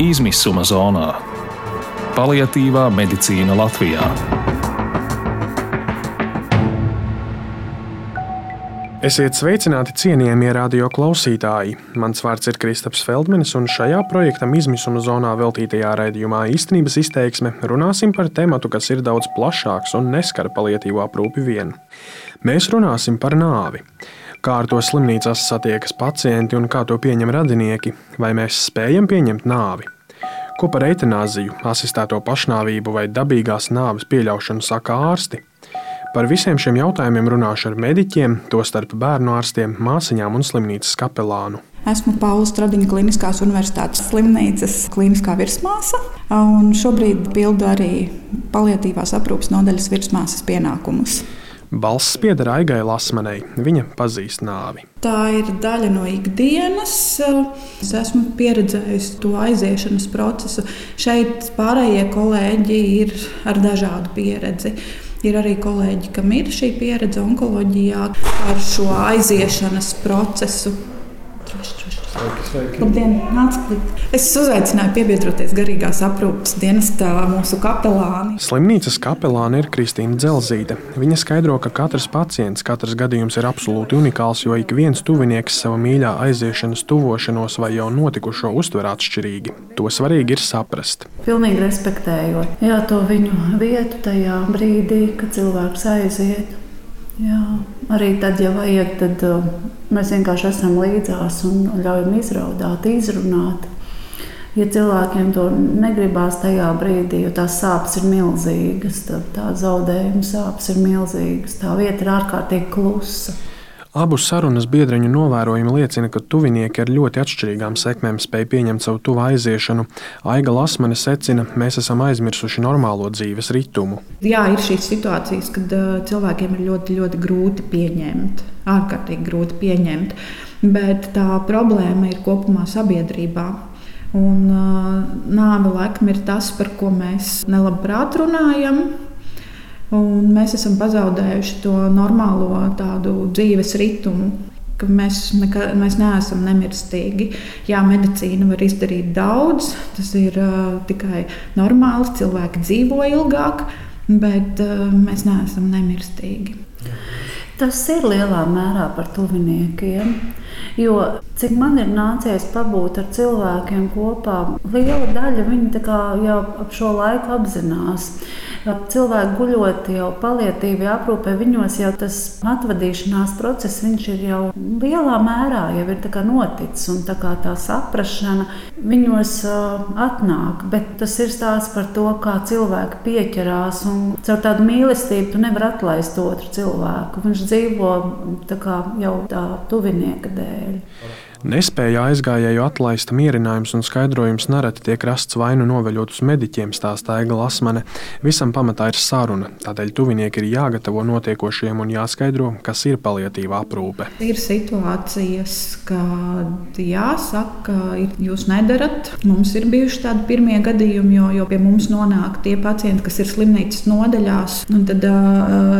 Izmisuma zonā - paliatīvā medicīna Latvijā. Esiet sveicināti, cienījamie radio klausītāji! Mans vārds ir Kristaps Feldmanis, un šajā projektam izmisuma zonā veltītajā raidījumā īstenības izteiksme runāsim par tematu, kas ir daudz plašāks un neskar palietīvo aprūpi vien. Mēs runāsim par nāvi kā ar to slimnīcās satiekas pacienti un kā to pieņem radinieki, vai mēs spējam pieņemt nāvi. Ko par eitanāziju, asistēto pašnāvību vai dabīgās nāves pieļaušanu saka ārsti? Par visiem šiem jautājumiem runāšu ar mediķiem, tostarp bērnu ārstiem, māsīņām un slimnīcas kapelānu. Esmu Paula Stradiņa Kliniskās Universitātes slimnīcas kliniskā virsmāsa, un šobrīd pildu arī paliatīvās aprūpas nodaļas virsmāsas pienākumus. Balss pieder Aigai Lasmanai. Viņa pazīst nāvi. Tā ir daļa no ikdienas. Es esmu pieredzējusi to aiziešanas procesu. Šeit pārējie kolēģi ir ar dažādu pieredzi. Ir arī kolēģi, kam ir šī pieredze onkoloģijā ar šo aiziešanas procesu. Droši. Sveiki, sveiki. Labdien, nāciet! Es uzaicināju piebiedroties garīgās aprūpes dienestā mūsu kapelāni. Slimnīcas kapelāne ir Kristīna Dzelzīte. Viņa skaidro, ka katrs pacients, katrs gadījums ir absolūti unikāls, jo ik viens tuvinieks sava mīļā aiziešanas tuvošanos vai jau notikušo uztver atšķirīgi. To svarīgi ir saprast. Pilnīgi respektējot jā, to viņu vietu tajā brīdī, kad cilvēks aiziet. Jā, arī tad, ja vajag, tad uh, mēs vienkārši esam līdzās un ļaujam izraudāt, izrunāt. Ja cilvēkiem to negribās tajā brīdī, jo tās sāpes ir milzīgas, tad tā zaudējuma sāpes ir milzīgas, tā vieta ir ārkārtīgi klusa. Abu sarunas biedriņu novērojumi liecina, ka tuvinieki ar ļoti atšķirīgām sekmēm spēj pieņemt savu tuvu aiziešanu. Aiga Lasmane secina, mēs esam aizmirsuši normālo dzīves ritmu. Jā, ir šīs situācijas, kad uh, cilvēkiem ir ļoti, ļoti grūti pieņemt, ārkārtīgi grūti pieņemt. Bet tā problēma ir kopumā sabiedrībā. Un, uh, nāve laikam ir tas, par ko mēs nelabprāt runājam. Un mēs esam pazaudējuši to normālo dzīves ritmu, mēs, nekā, mēs neesam nemirstīgi. Jā, medicīna var izdarīt daudz, tas ir uh, tikai normāli, cilvēki dzīvo ilgāk, bet uh, mēs neesam nemirstīgi. Tas ir lielā mērā par tuviniekiem. Jo cik man ir nācies pabūt ar cilvēkiem kopā, liela daļa viņi jau ap šo laiku apzinās. Cilvēki guļot jau palietīvi aprūpē, viņos jau tas atvadīšanās process ir jau lielā mērā jau ir noticis. Un tā, tā saprašana viņos atnāk. Bet tas ir stāsts par to, kā cilvēki pieķerās. Un caur tādu mīlestību tu nevari atlaist otru cilvēku. Viņš dzīvo kā, jau tā tuvinieka dēļ. 嗯。Nespēja aizgājēju atlaist mierinājums un skaidrojums nereti tiek rasts vainu noveļot uz mediķiem, stāstā Ega Lasmane. Visam pamatā ir saruna, tādēļ tuvinieki ir jāgatavo notiekošiem un jāskaidro, kas ir palietīva aprūpe. Ir situācijas, kad jāsaka, jūs nedarat. Mums ir bijuši tādi pirmie gadījumi, jo, jo pie mums nonāk tie pacienti, kas ir slimnīcas nodaļās. Tad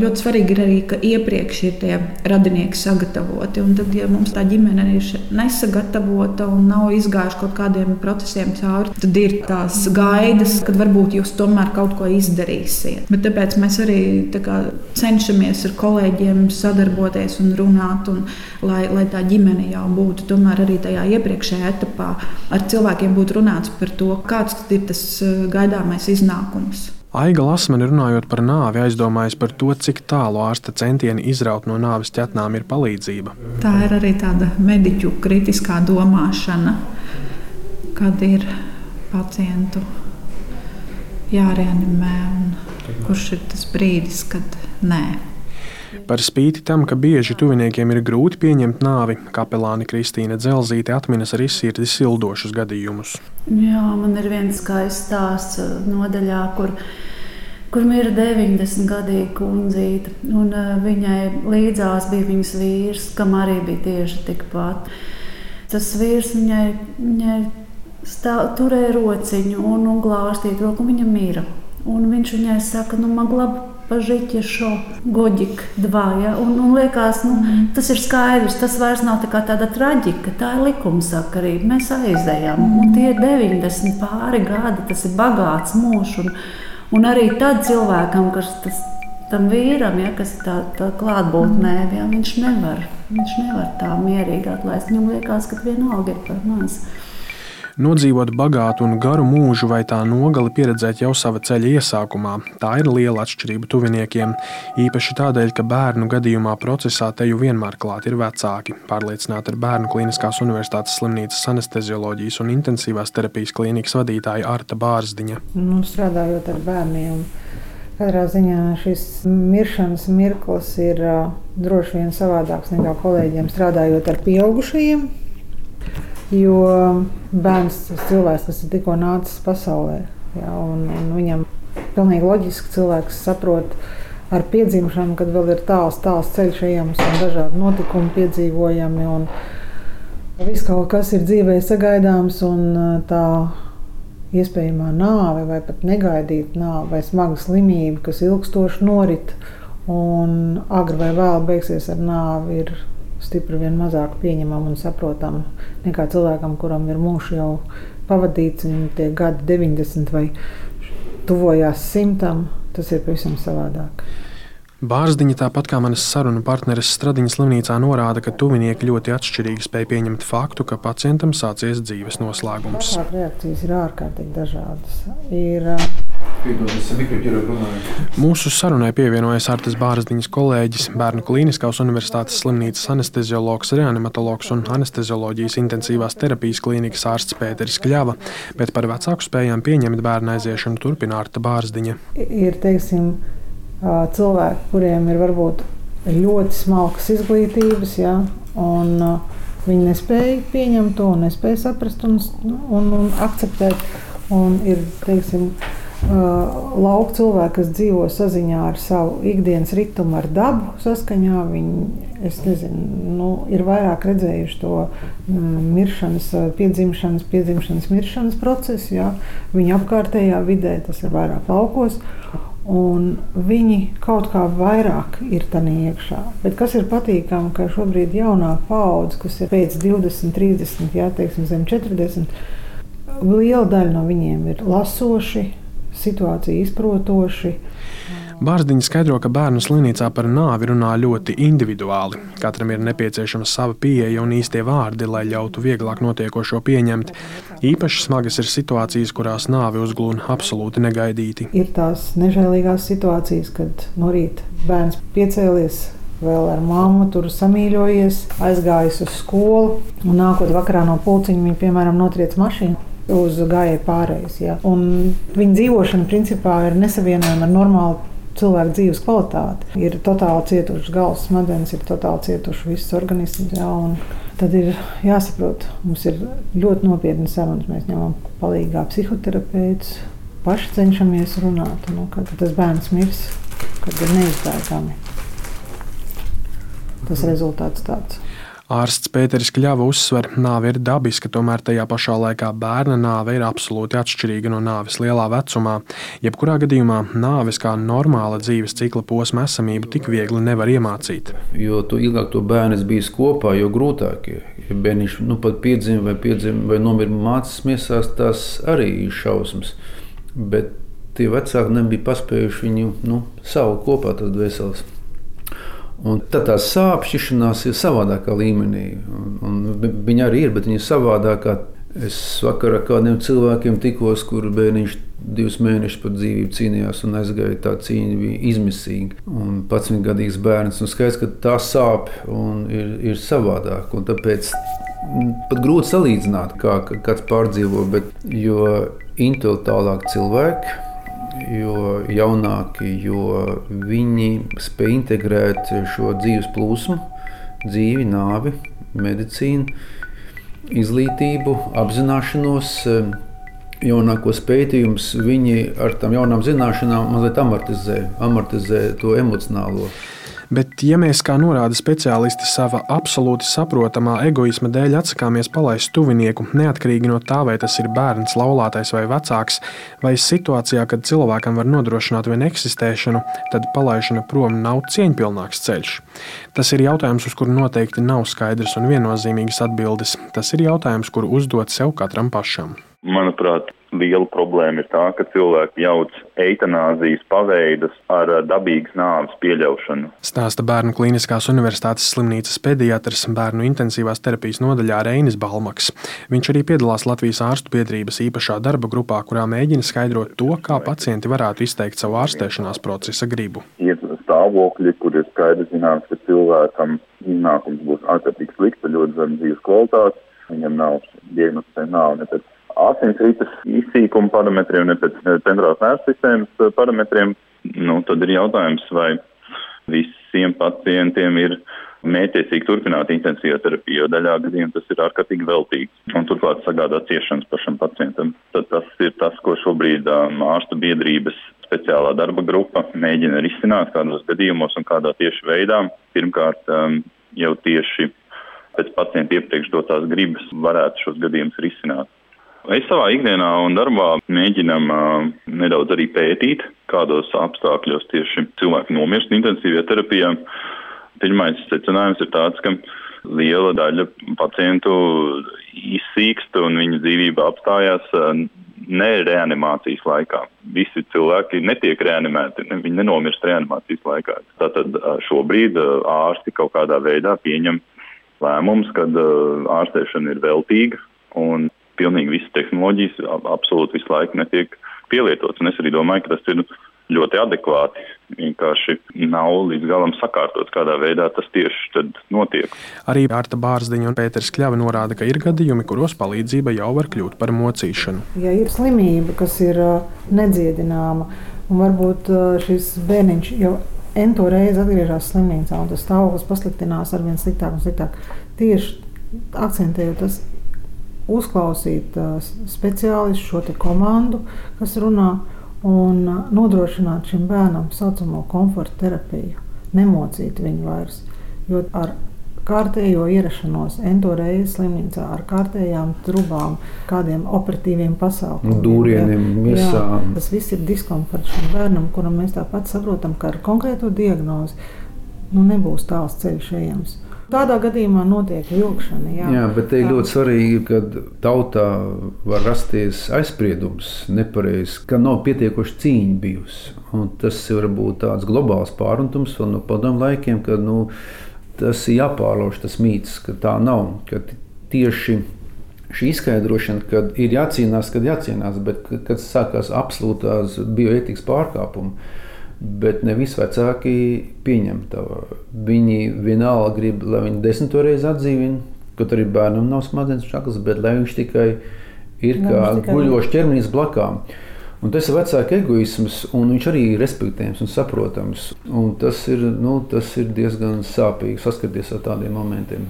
ļoti svarīgi ir arī, ka iepriekš ir tie radinieki sagatavoti. Un tad, ja mums tā ģimene ir nesagatavota un nav izgājuši kaut kādiem procesiem cauri, tad ir tās gaidas, kad varbūt jūs tomēr kaut ko izdarīsiet. Bet tāpēc mēs arī kā, cenšamies ar kolēģiem sadarboties un runāt, un, lai, lai tā ģimene jau būtu tomēr arī tajā iepriekšējā etapā ar cilvēkiem būtu runāts par to, kāds ir tas eh, gaidāmais iznākums. Aiga Lasmane runājot par nāvi, aizdomājas par to, cik tālu ārsta centieni izraut no nāves ķetnām ir palīdzība. Tā ir arī tāda mediķu kritiskā domāšana, kad ir pacientu jāreanimē un kurš ir tas brīdis, kad nē. Par spīti tam, ka bieži tuviniekiem ir grūti pieņemt nāvi, kapelāne Kristīna Dzelzīte atminas arī sirdi sildošus gadījumus. Jā, man ir viens skaists stāsts uh, nodaļā, kur kur ir 90 gadīga kundzīte. Un, uh, viņai līdzās bija viņas vīrs, kam arī bija tieši tikpat. Tas vīrs viņai, viņai stāv, turēja rociņu un, un glāstīja roku, un viņa mira. Un viņš viņai saka, nu, man glabā pažiķiešo, goģika, dva. Ja? Un, un liekas, nu, mm. tas ir skaidrs, tas vairs nav tā tāda traģika, tā ir likumsakarība. Mēs aizējām, mm. un tie ir 90 pāri gadi, tas ir bagāts mūžs. Un, un arī tad cilvēkam, kas tas, tam vīram, ja, kas tā, tā klātbūtnē, ja, viņš, nevar, viņš nevar tā mierīgi atlaist. Viņam liekas, ka vienalga ir par maz. Nodzīvot bagātu un garu mūžu vai tā nogali pieredzēt jau sava ceļa iesākumā, tā ir liela atšķirība tuviniekiem. Īpaši tādēļ, ka bērnu gadījumā procesā te jau vienmēr klāt ir vecāki, pārliecināti ar bērnu Kliniskās universitātes slimnīcas anestezioloģijas un intensīvās terapijas klīnikas vadītāja Arta Bārzdiņa. Nu, strādājot ar bērniem. Katrā ziņā šis miršanas mirklis ir uh, droši vien savādāks nekā kolēģiem strādājot ar pieaugušajiem. Jo bērns ir cilvēks, kas ir tikko nācis pasaulē. Ja, un, un viņam pilnīgi loģiski cilvēks saprot ar piedzimšanu, kad vēl ir tāls, tāls ceļš ejams un dažādi notikumi piedzīvojami. Viss kaut kas ir dzīvē sagaidāms un tā iespējamā nāve vai pat negaidīta nāve vai smaga slimība, kas ilgstoši norit un agri vai vēl beigsies ar nāvi, ir stipri vien mazāk pieņemama un saprotama nekā cilvēkam, kuram ir mūžs jau pavadīts, un tie gadi 90 vai tuvojās simtam, tas ir pavisam savādāk. Bārzdiņa, tāpat kā manas sarunu partneris Stradiņas slimnīcā, norāda, ka tuvinieki ļoti atšķirīgi spēj pieņemt faktu, ka pacientam sācies dzīves noslēgums. Reakcijas ir ārkārtīgi dažādas. Ir, Mūsu sarunai pievienojas Artes Bārzdiņas kolēģis, Bērnu Kliniskās Universitātes slimnīcas anesteziologs, reanimatologs un anestezioloģijas intensīvās terapijas klīnikas ārsts Pēteris Kļava, bet par vecāku spējām pieņemt bērnu aiziešanu turpina Arta Bārzdiņa. Ir, teiksim, cilvēki, kuriem ir varbūt ļoti smalkas izglītības, ja, un viņi nespēja pieņemt to, nespēja saprast un, un, un akceptēt. Un ir teiksim, lauka cilvēki, kas dzīvo saziņā ar savu ikdienas ritmu, ar dabu saskaņā. Viņi, nezinu, nu, ir vairāk redzējuši to miršanas, piedzimšanas, piedzimšanas, miršanas procesu. Ja. Viņa apkārtējā vidē tas ir vairāk laukos. Un viņi kaut kā vairāk ir tādā iekšā. Bet kas ir patīkami, ka šobrīd jaunā paudze, kas ir pēc 20, 30, jā, teiksim, zem 40, liela daļa no viņiem ir lasoši, situāciju izprotoši. Bārziņa skaidro, ka bērnu slimnīcā par nāvi runā ļoti individuāli. Katram ir nepieciešama sava pieeja un īstie vārdi, lai ļautu vieglāk notiekošo pieņemt. Īpaši smagas ir situācijas, kurās nāvi uzglūna absolūti negaidīti. Ir tās nežēlīgās situācijas, kad no rīta bērns piecēlies vēl ar mammu tur samīļojies, aizgājis uz skolu un nākot vakarā no pulciņa viņa, piemēram, notriec mašīnu. Uz gājēju pārējais. Ja. Viņa dzīvošana principā ir nesavienojama ar normālu cilvēka dzīves kvalitāti. Ir totāli cietušas galvas smadzenes, ir totāli cietušas visas organismas. Jā, tad ir jāsaprot, mums ir ļoti nopietnas sarunas. Mēs ņemam palīdzīgā psihoterapeitus, paši cenšamies runāt. Nu, kad tas bērns mirs, kad ir neizbēgami. Tas rezultāts tāds. Ārsts Pēteris Kļava uzsver, ka nāve ir dabiska, tomēr tajā pašā laikā bērna nāve ir absolūti atšķirīga no nāves lielā vecumā. Jebkurā gadījumā nāves kā normāla dzīves cikla posma esamību tik viegli nevar iemācīt. Jo ilgāk to bērns bijis kopā, jo grūtāk ir. Ja bērniņš nu, pat piedzima vai, piedzima vai nomira mācīs miesās, tas arī ir šausmas. Bet tie vecāki nebija paspējuši viņu nu, saukt kopā, tas dvēseles. Un tad tā sāpšanās ir savādākā līmenī. Un, un viņa arī ir, bet viņa ir savādākā. Es vakarā kādiem cilvēkiem tikos, kur bērniņš divus mēnešus par dzīvību cīnījās un aizgāja. Tā cīņa bija izmisīga. Un pats viņa gadīgs bērns. Un skaidrs, ka tā sāp un ir, ir savādāk. Un tāpēc pat grūti salīdzināt, kā kāds pārdzīvo. Bet, jo intelektuālāk cilvēki jo jaunāki, jo viņi spēj integrēt šo dzīves plūsmu, dzīvi, nāvi, medicīnu, izglītību, apzināšanos. Jaunākos pētījumus viņi ar tām jaunām zināšanām mazliet amortizē, amortizē to emocionālo Bet, ja mēs, kā norāda speciālisti, sava absolūti saprotamā egoisma dēļ atsakāmies palaist tuvinieku, neatkarīgi no tā, vai tas ir bērns, laulātais vai vecāks, vai situācijā, kad cilvēkam var nodrošināt vien eksistēšanu, tad palaišana prom nav cieņpilnāks ceļš. Tas ir jautājums, uz kuru noteikti nav skaidrs un viennozīmīgas atbildes. Tas ir jautājums, kuru uzdot sev katram pašam. Manuprāt, liela problēma ir tā, ka cilvēki jauc eitanāzijas paveidus ar dabīgas nāves pieļaušanu. Stāsta Bērnu Kliniskās Universitātes slimnīcas pediatrs bērnu intensīvās terapijas nodaļā Reinis Balmaks. Viņš arī piedalās Latvijas ārstu biedrības īpašā darba grupā, kurā mēģina skaidrot to, kā pacienti varētu izteikt savu ārstēšanās procesa gribu. Ir stāvokļi, kur ir skaidrs zināms, ka cilvēkam iznākums būs ārkārtīgi slikts, ļoti zem dzīves kvalitātes. Viņam nav diagnosticēta nav ne pēc asinsrites izsīkuma parametriem, ne pēc centrālās nervu sistēmas eh, parametriem, nu, tad ir jautājums, vai visiem pacientiem ir mētiecīgi turpināt intensīvo terapiju, jo daļā gadījumā tas ir ārkārtīgi veltīgi un turklāt sagādā ciešanas pašam pacientam. Tad tas ir tas, ko šobrīd um, ārstu biedrības speciālā darba grupa mēģina risināt kādos gadījumos un kādā tieši veidā. Pirmkārt, um, jau tieši pēc pacienta iepriekš dotās gribas varētu šos gadījumus risināt. Es savā ikdienā un darbā mēģinam uh, nedaudz arī pētīt, kādos apstākļos tieši cilvēki nomirst intensīvajā terapijā. Pirmais secinājums ir tāds, ka liela daļa pacientu izsīkst un viņu dzīvība apstājās uh, ne reanimācijas laikā. Visi cilvēki netiek reanimēti, viņi nenomirst reanimācijas laikā. Tātad uh, šobrīd ārsti kaut kādā veidā pieņem lēmums, kad ārstēšana ir veltīga un pilnīgi visas tehnoloģijas absolūti visu laiku netiek pielietotas. Un es arī domāju, ka tas ir ļoti adekvāti. Vienkārši nav līdz galam sakārtots, kādā veidā tas tieši notiek. Arī Arta Bārziņa un Pēters Kļava norāda, ka ir gadījumi, kuros palīdzība jau var kļūt par mocīšanu. Ja ir slimība, kas ir nedziedināma, un varbūt šis bērniņš jau ento reizi atgriežas slimnīcā, un tas stāvoklis pasliktinās ar vien sliktāk un sliktāk. Tieši akcentējot tas uzklausīt speciālistu, šo komandu, kas runā, un nodrošināt šim bērnam tā saucamo komforta terapiju, nemocīt viņu vairs. Jo ar kārtējo ierašanos entoreiz slimnīcā ar kārtējām trubām, kādiem operatīviem pasākumiem. Dūrieniem, misām. Jā, tas viss ir diskomforts šim bērnam, kuram mēs tāpat saprotam, ka ar konkrēto diagnozi nu, nebūs tāls ceļš ejams. Tādā gadījumā notiek vilkšana. Jā, jā bet te ir ļoti svarīgi, ka tautā var rasties aizspriedums, nepareizs, ka nav pietiekoši cīņa bijusi. Un tas var būt tāds globāls pāruntums no padomu laikiem, kad nu, tas ir jāpārlauž tas mīts, ka tā nav. Ka tieši šī izskaidrošana, ka ir jācīnās, kad jācīnās, bet kad sākās absolūtās bioētikas pārkāpumi bet ne visi vecāki pieņem to. Viņi vienalga grib, lai viņi desmito reizi atdzīvina, kaut arī bērnam nav smadzenes šaklas, bet lai viņš tikai ir kā guļošs ķermenis blakām. Un tas ir vecāka egoisms, un viņš arī ir respektējams un saprotams. Un tas, ir, nu, tas ir diezgan sāpīgi saskarties ar tādiem momentiem.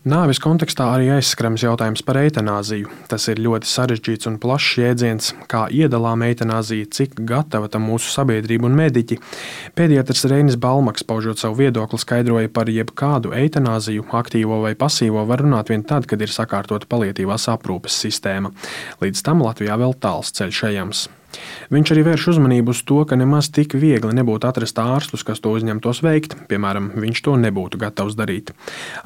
Nāves kontekstā arī aizskrams jautājums par eitanāziju. Tas ir ļoti sarežģīts un plašs jēdziens, kā iedalām eitanāziju, cik gatava tam mūsu sabiedrība un mediķi. Pēdējais Reinis Balmaks, paužot savu viedokli, skaidroja par jebkādu eitanāziju, aktīvo vai pasīvo, var runāt vien tad, kad ir sakārtota palietīvās aprūpes sistēma. Līdz tam Latvijā vēl tāls ceļš ejams. Viņš arī vērš uzmanību uz to, ka nemaz tik viegli nebūtu atrast ārstus, kas to uzņemtos veikt. Piemēram, viņš to nebūtu gatavs darīt.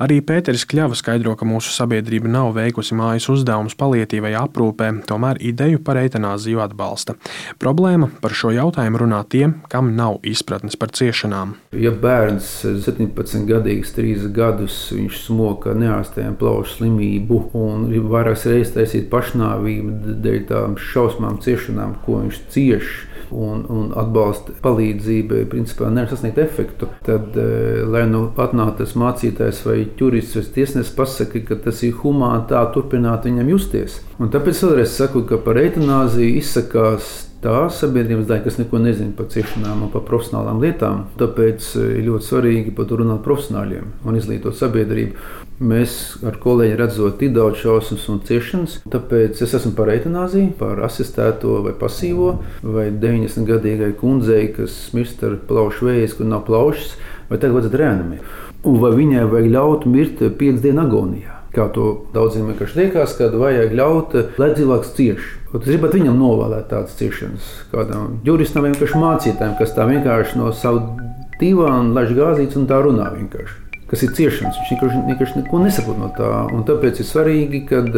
Arī Pēteris Kļava skaidro, ka mūsu sabiedrība nav veikusi mājas uzdevumus palietīvai aprūpē, tomēr ideju par eitanāziju atbalsta. Problēma par šo jautājumu runā tiem, kam nav izpratnes par ciešanām. Ja bērns 17 gadīgs, 3 gadus, viņš smoka neārstējumu plaušu slimību un ir vairākas reizes taisīt pašnāvību dēļ tām šausmām ciešanām, ko viņš cieš un, un atbalsta palīdzību, principā nevar sasniegt efektu. Tad, eh, lai nu atnāk tas mācītājs vai jurists vai tiesnesis pasaka, ka tas ir humāni tā turpināt viņam justies. Un tāpēc vēlreiz saku, ka par eitanāziju izsakās tā sabiedrības daļa, kas neko nezina par ciešanām un par profesionālām lietām. Tāpēc eh, ir ļoti svarīgi par to runāt profesionāļiem un izglītot sabiedrību. Mēs ar kolēģiem redzam tik daudz šausmas un ciešanas, tāpēc es esmu par eitanāziju, par asistēto vai pasīvo, vai 90 gadīgai kundzei, kas mirst ar plaušu vēju, kur nav plaušas vai tagad vajadzētu. Un vai viņai vajag ļaut mirt piecas dienas agonijā? Kā to daudziem vienkārši liekas, kad vajag ļaut, lai cilvēks cieš. Jūs gribat viņam novēlēt tādas ciešanas, kādam juristam vienkārši mācītājiem, kas tā vienkārši no savu divānu laiž gāzītes un tā runā vienkārši. Kas ir ciešanas, viņš vienkārši, vienkārši neko nesaprot no tā. Un tāpēc ir svarīgi, kad,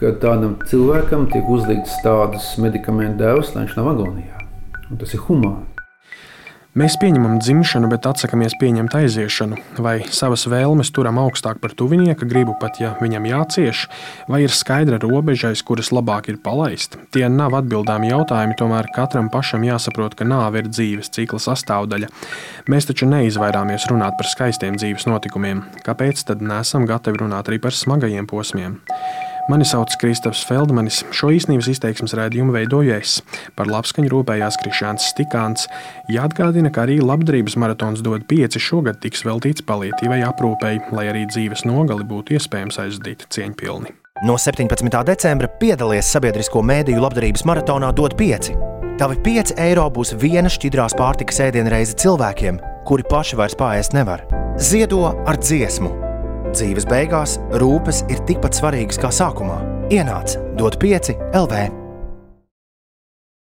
kad tādam cilvēkam tiek uzlikts tādas medikamentu devas, lai viņš nav agonijā. Un tas ir humāni. Mēs pieņemam dzimšanu, bet atsakāmies pieņemt aiziešanu, vai savas vēlmes turam augstāk par tuvinieka gribu, pat ja viņam jācieš, vai ir skaidra robeža, aiz kuras labāk ir palaist. Tie nav atbildāmi jautājumi, tomēr katram pašam jāsaprot, ka nāve ir dzīves cikla sastāvdaļa. Mēs taču neizvairāmies runāt par skaistiem dzīves notikumiem, kāpēc tad nesam gatavi runāt arī par smagajiem posmiem? Mani sauc Kristaps Feldmanis. Šo īstenības izteiksmes raidījumu veidoju es. Par labskaņu rūpējās Krišāns Stikāns. Jāatgādina, ka arī labdarības maratons dod pieci šogad tiks veltīts palietīvai aprūpei, lai arī dzīves nogali būtu iespējams aizdīt cieņpilni. No 17. decembra piedalies sabiedrisko mēdīju labdarības maratonā dod pieci. Tavi 5 eiro būs viena šķidrās pārtikas ēdienreize cilvēkiem, kuri paši vairs pāriest nevar. Ziedo ar dziesmu! Dzīves beigās rūpes ir tikpat svarīgas kā sākumā. Ienāc, dod pieci LV.